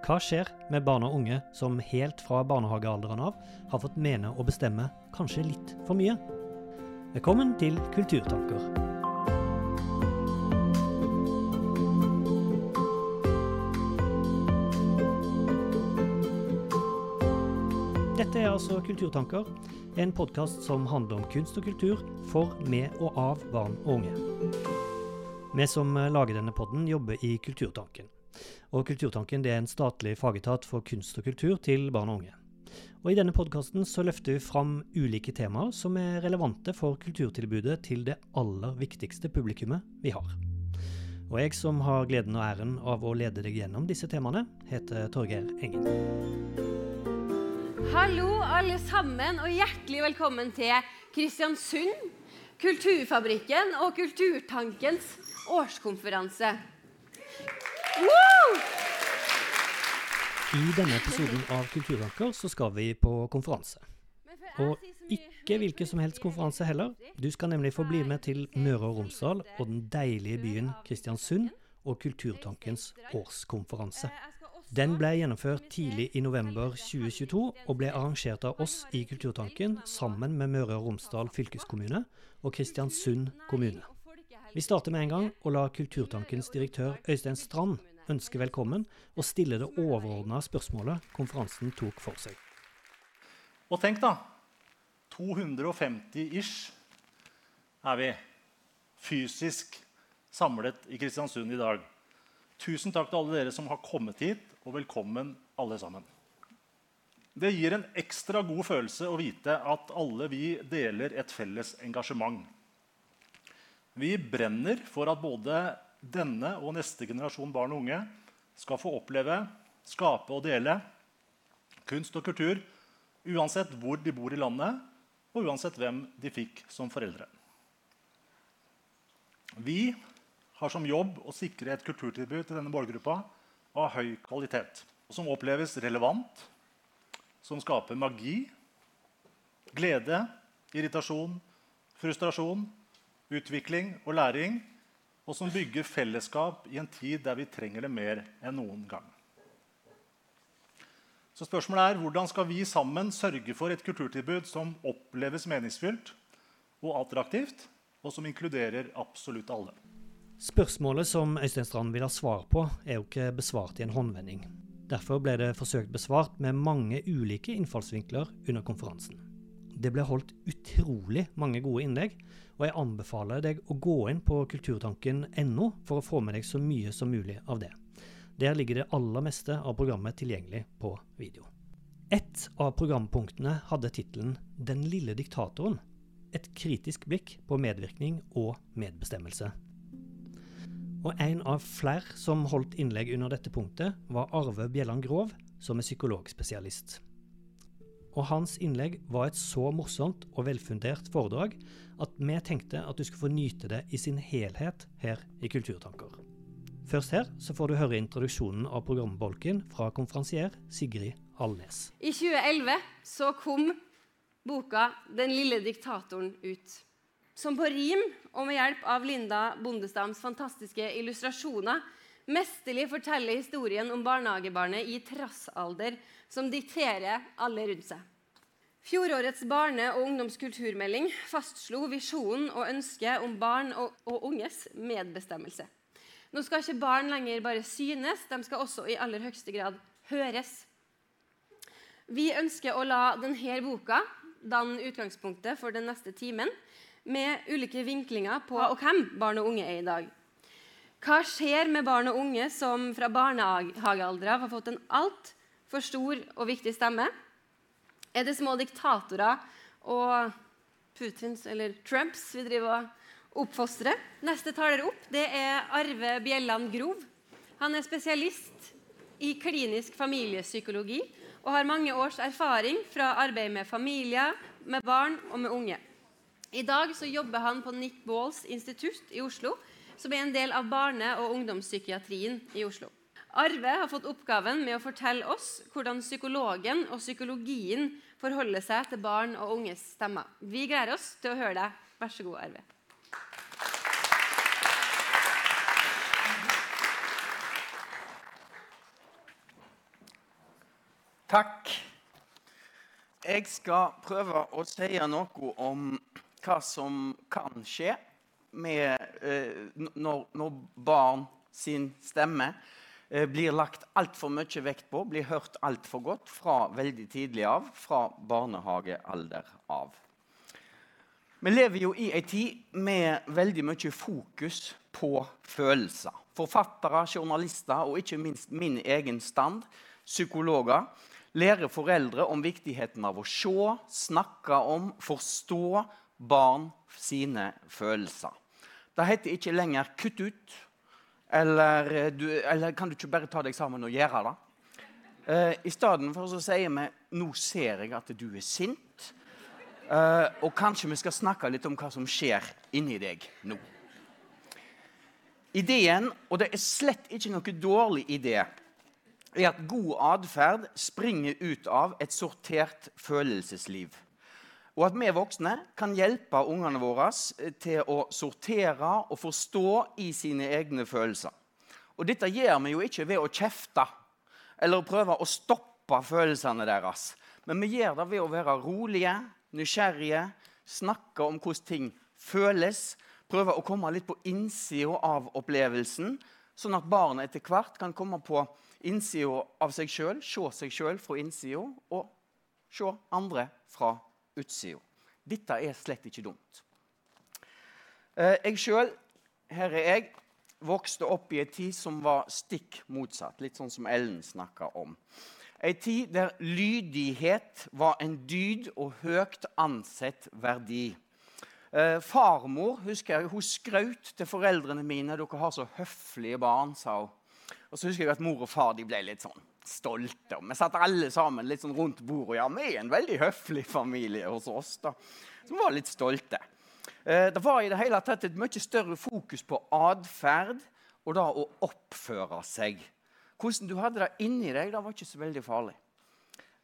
Hva skjer med barn og unge som helt fra barnehagealderen av har fått mene og bestemme kanskje litt for mye? Velkommen til Kulturtanker. Dette er altså Kulturtanker, en podkast som handler om kunst og kultur for, med og av barn og unge. Vi som lager denne podden, jobber i Kulturtanken. Og Kulturtanken er en statlig fagetat for kunst og kultur til barn og unge. Og I denne podkasten løfter vi fram ulike temaer som er relevante for kulturtilbudet til det aller viktigste publikummet vi har. Og jeg som har gleden og æren av å lede deg gjennom disse temaene, heter Torgeir Engen. Hallo, alle sammen, og hjertelig velkommen til Kristiansund, Kulturfabrikken og Kulturtankens årskonferanse. I denne episoden av Kulturanker så skal vi på konferanse. Og ikke hvilken som helst konferanse heller. Du skal nemlig få bli med til Møre og Romsdal og den deilige byen Kristiansund og Kulturtankens årskonferanse. Den ble gjennomført tidlig i november 2022 og ble arrangert av oss i Kulturtanken sammen med Møre og Romsdal fylkeskommune og Kristiansund kommune. Vi starter med en gang og lar Kulturtankens direktør Øystein Strand ønske velkommen og stille det overordna spørsmålet konferansen tok for seg. Og tenk, da. 250 ish er vi fysisk samlet i Kristiansund i dag. Tusen takk til alle dere som har kommet hit, og velkommen alle sammen. Det gir en ekstra god følelse å vite at alle vi deler et felles engasjement. Vi brenner for at både denne og neste generasjon barn og unge skal få oppleve, skape og dele kunst og kultur uansett hvor de bor i landet, og uansett hvem de fikk som foreldre. Vi har som jobb å sikre et kulturtilbud til denne målgruppa av høy kvalitet. Som oppleves relevant, som skaper magi, glede, irritasjon, frustrasjon utvikling og læring, og som bygger fellesskap i en tid der vi trenger det mer enn noen gang. Så spørsmålet er, Hvordan skal vi sammen sørge for et kulturtilbud som oppleves meningsfylt og attraktivt, og som inkluderer absolutt alle? Spørsmålet som Øystein Strand vil ha svar på, er jo ikke besvart i en håndvending. Derfor ble det forsøkt besvart med mange ulike innfallsvinkler under konferansen. Det ble holdt utrolig mange gode innlegg, og jeg anbefaler deg å gå inn på kulturtanken.no for å få med deg så mye som mulig av det. Der ligger det aller meste av programmet tilgjengelig på video. Ett av programpunktene hadde tittelen 'Den lille diktatoren'. Et kritisk blikk på medvirkning og medbestemmelse. Og en av flere som holdt innlegg under dette punktet, var Arve Bjelland Grov, som er psykologspesialist og hans innlegg var et så morsomt og velfundert foredrag at vi tenkte at du skulle få nyte det i sin helhet her i Kulturtanker. Først her så får du høre introduksjonen av programbolken fra konferansier Sigrid Alnes. I 2011 så kom boka 'Den lille diktatoren' ut. Som på rim og med hjelp av Linda Bondestams fantastiske illustrasjoner mesterlig forteller historien om barnehagebarnet i trassalder som dikterer alle rundt seg. Fjorårets barne- og ungdomskulturmelding fastslo visjonen og ønsket om barn og, og, unges medbestemmelse. Nå skal ikke barn lenger bare synes, de skal også i aller høyeste grad høres. Vi ønsker å la denne boka danne utgangspunktet for den neste timen, med ulike vinklinger på og hvem barn og unge er i dag. Hva skjer med barn og unge som fra barnehagealder av har fått en altfor stor og viktig stemme? Er det små diktatorer og Putins eller Trumps vi driver og oppfostrer? Neste taler opp det er Arve Bjelland Grov. Han er spesialist i klinisk familiepsykologi og har mange års erfaring fra arbeid med familier, med barn og med unge. I dag så jobber han på Nick Balls institutt i Oslo som er en del av barne- og ungdomspsykiatrien i Oslo. Arve har fått oppgaven med å fortelle oss hvordan psykologen og psykologien forholder seg til barn og unges stemmer. Vi gleder oss til å høre deg. Vær så god, Arve. Takk. Jeg skal prøve å si noe om hva som kan skje med, eh, når, når, barn sin stemme blir lagt altfor mye vekt på, blir hørt altfor godt fra veldig tidlig av, fra barnehagealder av. Vi lever jo i ei tid med veldig mye fokus på følelser. Forfattere, journalister og ikke minst min egen stand, psykologer, lærer foreldre om viktigheten av å se, snakke om, forstå barn sine følelser. Det heter ikke lenger 'kutt ut' eller, du, eller 'kan du ikke bare ta deg sammen og gjøre det'? Uh, I stedet for så sier vi 'nå ser jeg at du er sint', uh, og kanskje vi skal snakke litt om hva som skjer inni deg nå. Ideen, og det er slett ikke noe dårlig idé, er at god atferd springer ut av et sortert følelsesliv. Og at vi voksne kan hjelpe ungene våre til å sortere og forstå i sine egne følelser. Og dette gjør vi jo ikke ved å kjefte eller prøve å stoppe følelsene deres. Men vi gjør det ved å være rolige, nysgjerrige, snakke om hvordan ting føles, prøve å komme litt på innsida av opplevelsen, sånn at barnet etter hvert kan komme på innsida av seg sjøl, se seg sjøl fra innsida og se andre fra utsida. Dette er slett ikke dumt. Eh, jeg sjøl, her er jeg, vokste opp i ei tid som var stikk motsatt. Litt sånn som Ellen snakka om. Ei tid der lydighet var en dyd og høyt ansett verdi. Eh, farmor husker jeg, hun skraut til foreldrene mine. 'Dere har så høflige barn', sa hun. Og så husker jeg at Mor og far ble litt sånn stolte. Og vi satt alle sammen litt sånn rundt bordet. Ja, vi er en veldig høflig familie hos oss. da. Som var litt stolte. Eh, det var i det hele tatt et mye større fokus på atferd og da å oppføre seg. Hvordan du hadde det inni deg, det var ikke så veldig farlig.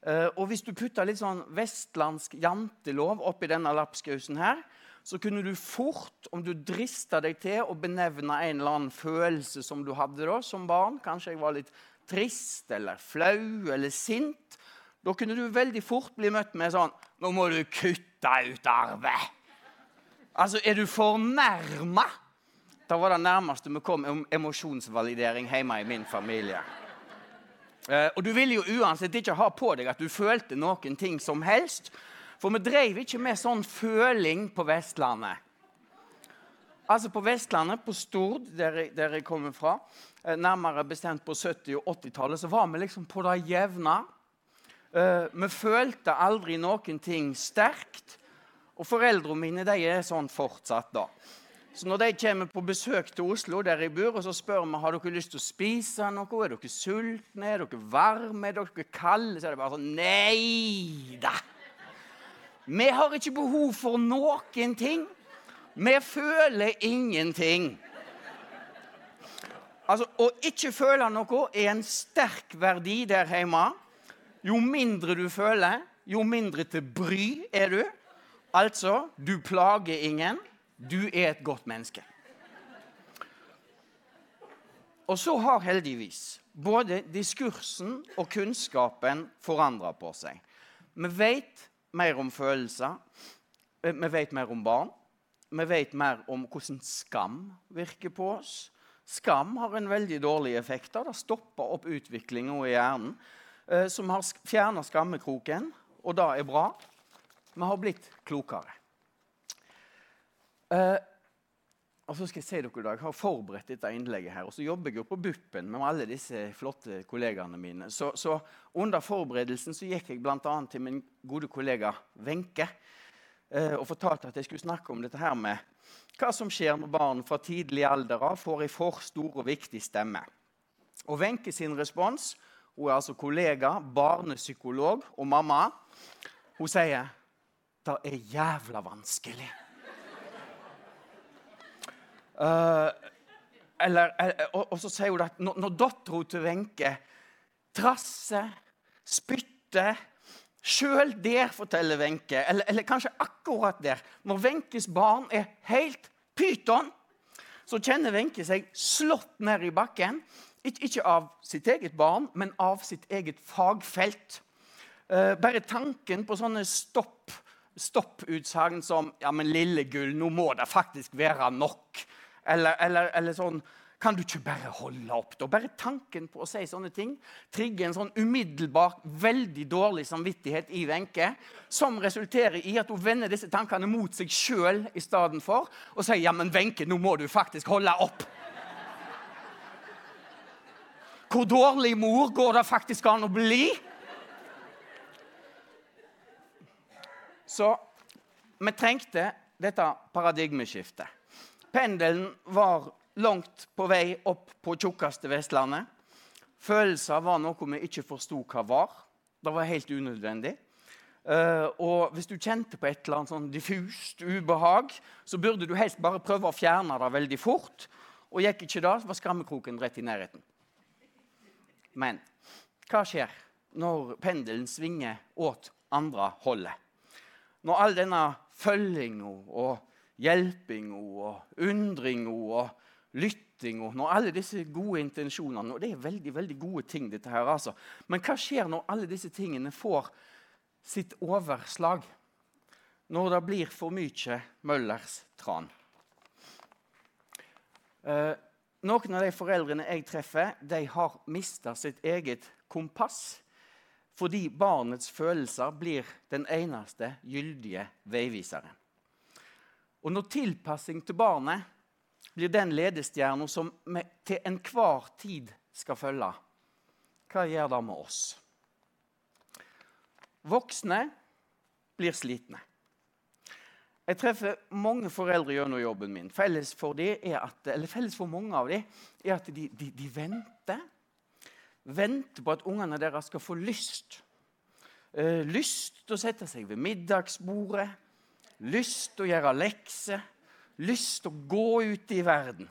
Eh, og hvis du putta litt sånn vestlandsk jantelov oppi denne lapskausen her, så kunne du fort, om du drista deg til å benevne en eller annen følelse som du hadde da, som barn Kanskje jeg var litt trist eller flau eller sint. Da kunne du veldig fort bli møtt med sånn 'Nå må du kutte ut arvet.' Altså, er du fornærma? Da var det nærmeste vi kom om emosjonsvalidering hjemme i min familie. Eh, og du ville jo uansett ikke ha på deg at du følte noen ting som helst. For vi drev ikke med sånn føling på Vestlandet. Altså På Vestlandet, på Stord, der jeg, der jeg kommer fra, nærmere bestemt på 70- og 80-tallet, så var vi liksom på det jevne. Uh, vi følte aldri noen ting sterkt. Og foreldrene mine de er sånn fortsatt. da. Så når de kommer på besøk til Oslo, der jeg bor, og så spør vi har dere lyst til å spise noe, er dere sultne, er dere varme, er dere kalde, så er det bare sånn Nei da! Vi har ikke behov for noen ting. Vi føler ingenting. Altså, Å ikke føle noe er en sterk verdi der hjemme. Jo mindre du føler, jo mindre til bry er du. Altså, du plager ingen. Du er et godt menneske. Og så har heldigvis både diskursen og kunnskapen forandra på seg. Vi vet mer om følelser. Eh, vi vet mer om barn. Vi vet mer om hvordan skam virker på oss. Skam har en veldig dårlig effekt. Det stopper opp utviklinga i hjernen, eh, som har fjerna skammekroken, og det er bra. Vi har blitt klokere. Eh, og så skal Jeg si dere i dag, jeg har forberedt dette innlegget her, og så jobber jeg jo på BUP-en med alle disse flotte kollegaene mine. Så, så under forberedelsen så gikk jeg bl.a. til min gode kollega Wenche og fortalte at jeg skulle snakke om dette her med hva som skjer når barn fra tidlig alder av får en for stor og viktig stemme. Og Wenche sin respons Hun er altså kollega, barnepsykolog og mamma. Hun sier det er jævla vanskelig. Uh, eller, eller, og, og, så sier hun at når, når dattera til Wenche trasser, spytter Sjøl der, forteller Wenche, eller, eller, kanskje akkurat der Når Wenches barn er helt pyton, så kjenner Wenche seg slått ned i bakken. Ikke av sitt eget barn, men av sitt eget fagfelt. Eh, bare tanken på sånne stopp, stopputsagn som ja, men 'Lille gull, nå må det faktisk være nok'. Eller, eller, eller sånn kan du ikke bare holde opp? da? Bare tanken på å si sånne ting trigger en sånn umiddelbar, veldig dårlig samvittighet i Wenche, som resulterer i at hun vender disse tankene mot seg sjøl i stedet for og sier ja, men Wenche, nå må du faktisk holde opp. Hvor dårlig mor går det faktisk an å bli? Så vi trengte dette paradigmeskiftet. Pendelen var langt på vei opp på tjukkeste Vestlandet. Følelser var noe vi ikke forsto hva var. Det var helt unødvendig. Uh, og hvis du kjente på et eller annet sånn diffust ubehag, så burde du helst bare prøve å fjerne det veldig fort. Og gikk ikke det, var skammekroken rett i nærheten. Men hva skjer når pendelen svinger åt andre holdet? Når all denne følginga og hjelpinga og undringa og lytting og når alle disse gode intensjonene og Det er veldig veldig gode ting, dette her, altså. Men hva skjer når alle disse tingene får sitt overslag? Når det blir for mye Møllers tran? Eh, noen av de foreldrene jeg treffer, de har mista sitt eget kompass fordi barnets følelser blir den eneste gyldige veiviseren. Og når tilpassing til barnet blir den ledestjerna som vi til enhver tid skal følge. Hva gjør det med oss? Voksne blir slitne. Jeg treffer mange foreldre gjennom jobben min. Felles for, at, felles for mange av dem er at de, de, de, venter. Venter på at ungene deres skal få lyst. Eh, lyst til å sette seg ved middagsbordet. Lyst til å gjøre lekser lyst til å gå ut i verden.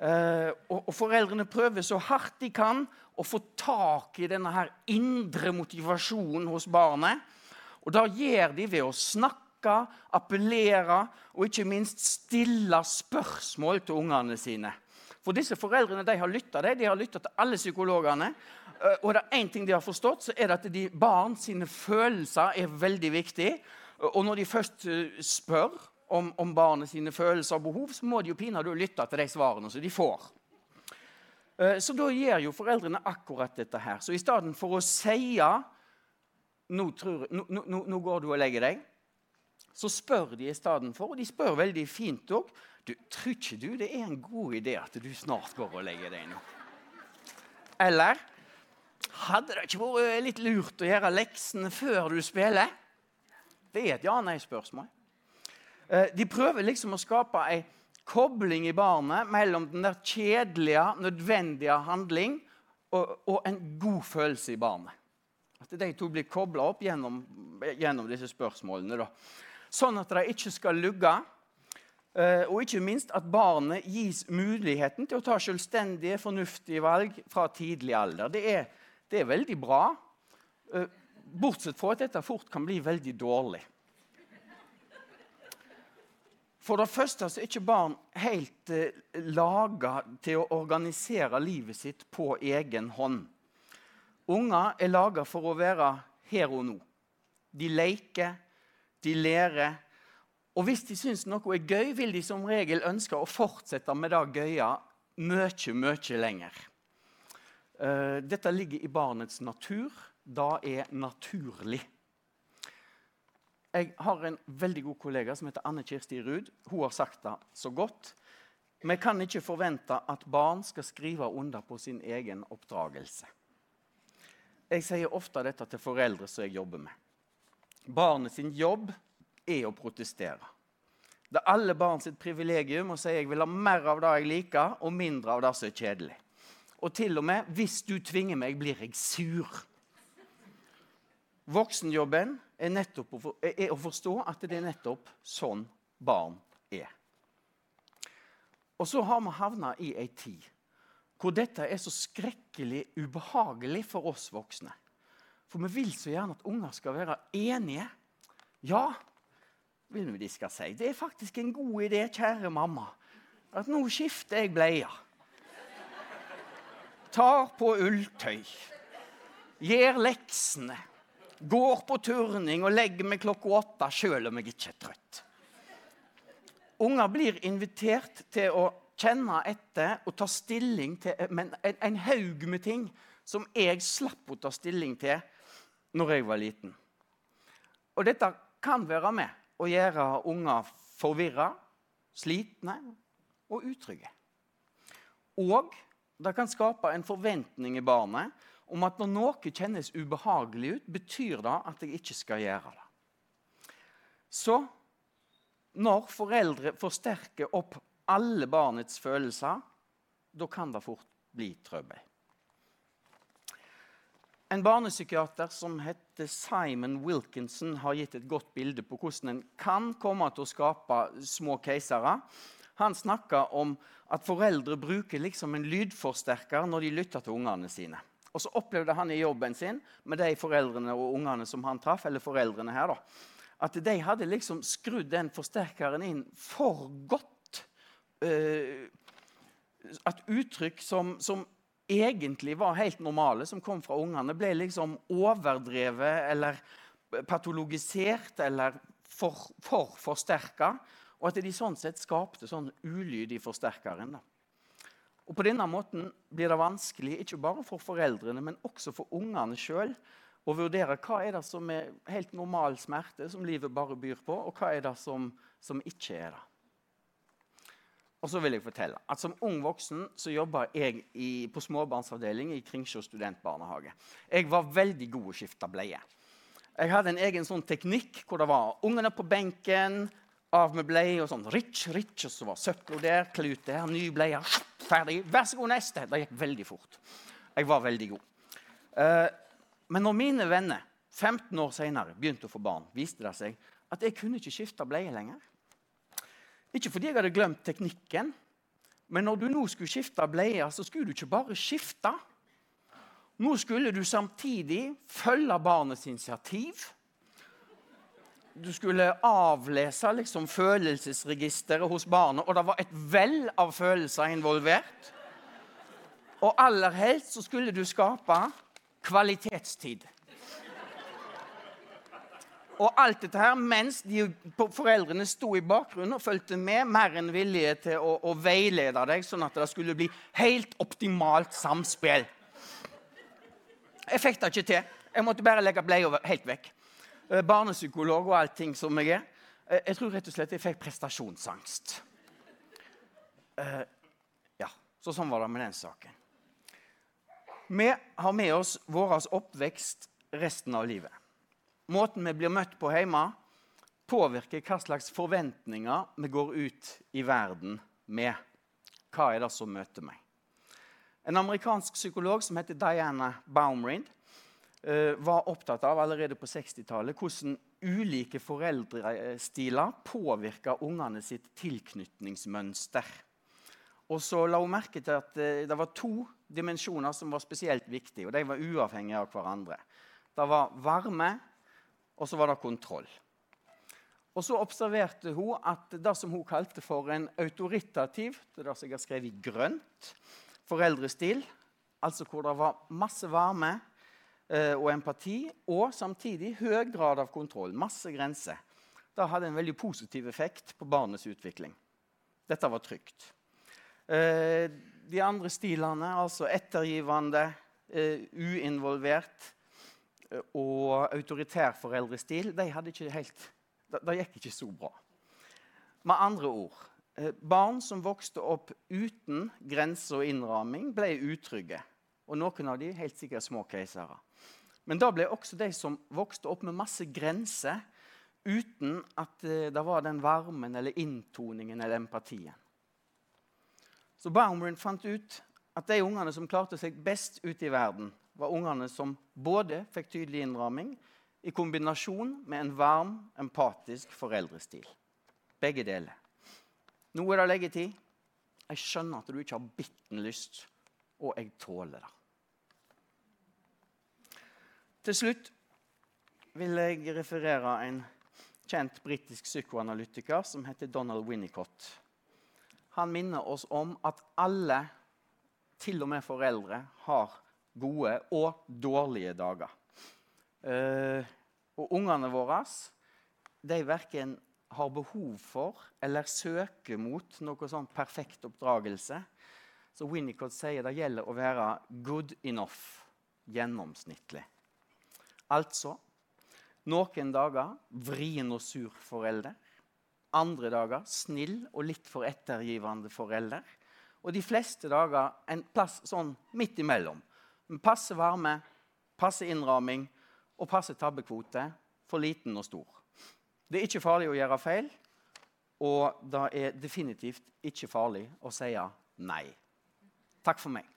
Eh, og, og, Foreldrene prøver så hardt de kan å få tak i denne her indre motivasjonen hos barnet. Og Da gjør de ved å snakke, appellere og ikke minst stille spørsmål til ungene sine. For disse Foreldrene de har lytta til alle psykologene. Uh, og det er én ting de har forstått, så er det at de barn følelser er veldig viktig. Og når de først uh, spør om, om barnet sine følelser og behov, så må de jo pinadø lytte til de svarene som de får. Eh, så da gjør jo foreldrene akkurat dette her. Så i stedet for å si nå, tror, nå, nå, nå, går du og legger deg, så spør de i stedet for, og de spør veldig fint òg Tror ikke du det er en god idé at du snart går og legger deg nå? Eller hadde det ikke vært litt lurt å gjøre leksene før du spiller? Det er et ja-nei-spørsmål. Eh, de prøver liksom å skape ei kobling i barnet mellom den der kjedelige, nødvendige handling og, og en god følelse i barnet. At de to blir kobla opp gjennom, gjennom, disse spørsmålene. Da. Sånn at de ikke skal lugge. Eh, og ikke minst at barnet gis muligheten til å ta selvstendige, fornuftige valg fra tidlig alder. Det er, det er veldig bra, eh, bortsett fra at dette fort kan bli veldig dårlig. For det første er ikke barn helt eh, laga til å organisere livet sitt på egen hånd. Unger er laga for å være her og nå. De leker, de lærer. Og hvis de syns noe er gøy, vil de som regel ønske å fortsette med det gøye mye, mye lenger. Uh, dette ligger i barnets natur. Det er naturlig. Jeg har en veldig god kollega som heter Anne Kirsti Ruud. Hun har sagt det så godt. Vi kan ikke forvente at barn skal skrive under på sin egen oppdragelse. Jeg sier ofte dette til foreldre som jeg jobber med. Barnet sin jobb er å protestere. Det er alle barn sitt privilegium å si jeg vil ha mer av det jeg liker, og mindre av det som er kjedelig. Og til og med hvis du tvinger meg, blir jeg sur. Voksenjobben er, nettopp er å forstå at det er nettopp sånn barn er. Og så har vi havna i ei tid hvor dette er så skrekkelig ubehagelig for oss voksne. For vi vil så gjerne at unger skal være enige. Ja, vil vi de skal si. Det er faktisk en god idé, kjære mamma, at nå skifter jeg bleia. Tar på ulltøy. Gjør leksene Går på turning og legger meg klokka åtte sjøl om jeg ikke er trøtt. Unger blir invitert til å kjenne etter og ta stilling til en, en haug med ting som jeg slapp å ta stilling til når jeg var liten. Og dette kan være med å gjøre unger forvirra, slitne og utrygge. Og det kan skape en forventning i barnet om at når noe kjennes ubehagelig ut, betyr det at jeg ikke skal gjøre det. Så når foreldre forsterker opp alle barnets følelser, da kan det fort bli trøbbel. En barnepsykiater som heter Simon Wilkinson, har gitt et godt bilde på hvordan en kan komme til å skape små keisere. Han snakka om at foreldre bruker liksom en lydforsterker når de lytter til ungene sine. Og så opplevde han i jobben sin med de foreldrene og ungene som han traff, eller foreldrene her da, at de hadde liksom skrudd den forsterkeren inn for godt. Uh, at uttrykk som, som, egentlig var helt normale, som kom fra ungene, ble liksom overdrevet eller patologisert eller for, for forsterka. Og at de sånn sett skapte sånn ulyd i forsterkeren. Og På denne måten blir det vanskelig ikke bare for foreldrene, men også for ungene sjøl å vurdere hva er det som er helt normal smerte, som livet bare byr på, og hva er det som, som ikke er det. Og så vil jeg fortelle at Som ung voksen så jobba jeg i, på småbarnsavdeling i Kringsjå studentbarnehage. Jeg var veldig god å skifte bleie. Jeg hadde en egen sånn teknikk hvor det var ungene på benken, av med bleie og sånn. Rich, rich, og så var søpla der, klut der, ny bleie. Ferdig. Vær så god, neste. Det gikk veldig fort. Jeg var veldig god. Eh, men når mine venner 15 år senere begynte å få barn, viste det seg at jeg kunne ikke skifte bleie lenger. Ikke fordi jeg hadde glemt teknikken, men når du nå skulle skifte bleie, så skulle du ikke bare skifte. Nå skulle du samtidig følge barnets initiativ. Du skulle avlese liksom, følelsesregisteret hos barnet, og det var et vell av følelser involvert. Og aller helst så skulle du skape kvalitetstid. Og alt dette her mens de, foreldrene sto i bakgrunnen og fulgte med, mer enn villige til å, å, veilede deg, sånn at det skulle bli helt optimalt samspill. Jeg fikk det ikke til. Jeg måtte bare legge bleia helt vekk. Eh, barnepsykolog og allting som jeg er. Eh, jeg tror rett og slett jeg fikk prestasjonsangst. Uh, ja, så sånn var det med den saken. Vi har med oss vår oppvekst resten av livet. Måten vi blir møtt på hjemme, påvirker hva slags forventninger vi går ut i verden med. Hva er det som møter meg? En amerikansk psykolog som heter Diana Baumrind, eh, var opptatt av allerede på 60-tallet hvordan ulike foreldrestiler påvirka ungene sitt tilknytningsmønster. Og så la hun merke til at eh, det var to dimensjoner som var spesielt viktige. Og de var uavhengige av hverandre. Det var varme, og så var det kontroll. Og så observerte hun at det som hun kalte for en autoritativ det er det som jeg har skrevet i grønt, foreldrestil, altså hvor det var masse varme eh, og empati, og samtidig høy grad av kontroll, masse grenser, det hadde en veldig positiv effekt på barnets utvikling. Dette var trygt. Eh, de andre stilene, altså ettergivende, eh, uinvolvert eh, og autoritær foreldrestil, de hadde ikke helt, det gikk ikke så bra. Med andre ord barn som vokste opp uten grenser og innramming, ble utrygge. Og noen av dem helt sikkert små keisere. Men da ble også de som vokste opp med masse grenser, uten at det var den varmen eller inntoningen eller empatien. Så Baumrind fant ut at de ungene som klarte seg best ute i verden, var ungene som både fikk tydelig innramming i kombinasjon med en varm, empatisk foreldrestil. Begge deler. Nå er det leggetid. Jeg skjønner at du ikke har bitten lyst, og jeg tåler det. Til slutt vil jeg referere en kjent britisk psykoanalytiker som heter Donald Winnicott han minner oss om at alle, til og med foreldre, har gode og dårlige dager. Eh, og ungene våre de verken har behov for eller søker mot noe sånn perfekt oppdragelse. Så Winnicott sier det gjelder å være good enough, gjennomsnittlig. Altså noen dager vrien og sur forelder. Andre dager snill og litt for ettergivende forelder. Og de fleste dager en plass sånn midt imellom. Passe varme, passe innramming og passe tabbekvote for liten og stor. Det er ikke farlig å gjøre feil, og det er definitivt ikke farlig å si nei. Takk for meg.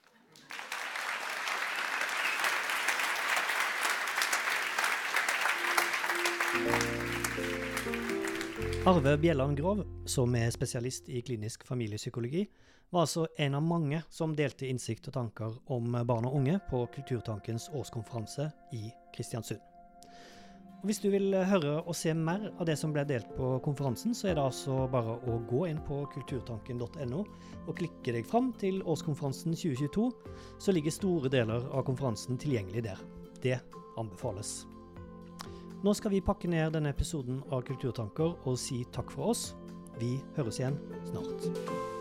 Arve Bjelland Grov, som er spesialist i klinisk familiepsykologi, var altså en av mange som delte innsikt og tanker om barn og unge på Kulturtankens årskonferanse i Kristiansund. Hvis du vil høre og se mer av det som ble delt på konferansen, så er det altså bare å gå inn på kulturtanken.no og klikke deg fram til årskonferansen 2022. Så ligger store deler av konferansen tilgjengelig der. Det anbefales. Nå skal vi pakke ned denne episoden av Kulturtanker og si takk for oss. Vi høres igjen snart.